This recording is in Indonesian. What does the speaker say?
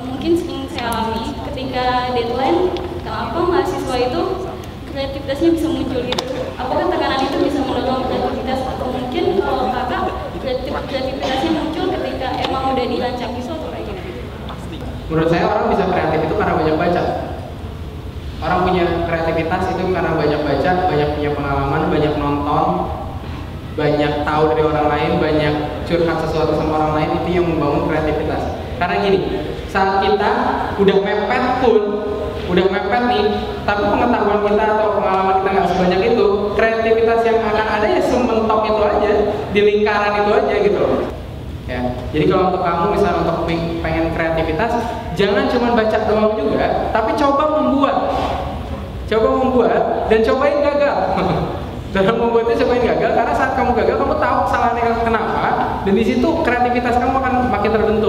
eh, mungkin sering saya alami ketika deadline kenapa mahasiswa itu kreativitasnya bisa muncul gitu apakah tekanan itu bisa mendorong kreativitas atau mungkin kalau kakak kreativitasnya muncul ketika emang udah dirancang isu atau kayak gimana Menurut saya orang bisa kreatif itu karena banyak baca. Orang punya kreativitas itu karena banyak baca, banyak punya pengalaman, banyak nonton, banyak tahu dari orang lain, banyak curhat sesuatu sama orang lain itu yang membangun kreativitas. Karena gini, saat kita udah mepet pun, udah mepet nih, tapi pengetahuan kita atau pengalaman kita nggak sebanyak itu, kreativitas yang akan ada ya sementok itu aja, di lingkaran itu aja gitu loh. Ya, jadi kalau untuk kamu misalnya untuk peng- pengen kreativitas, jangan cuma baca doang juga, tapi coba membuat. Coba membuat dan cobain gagal. Dalam membuatnya cobain gagal karena saat kamu gagal kamu tahu kesalahannya kenapa dan di situ kreativitas kamu.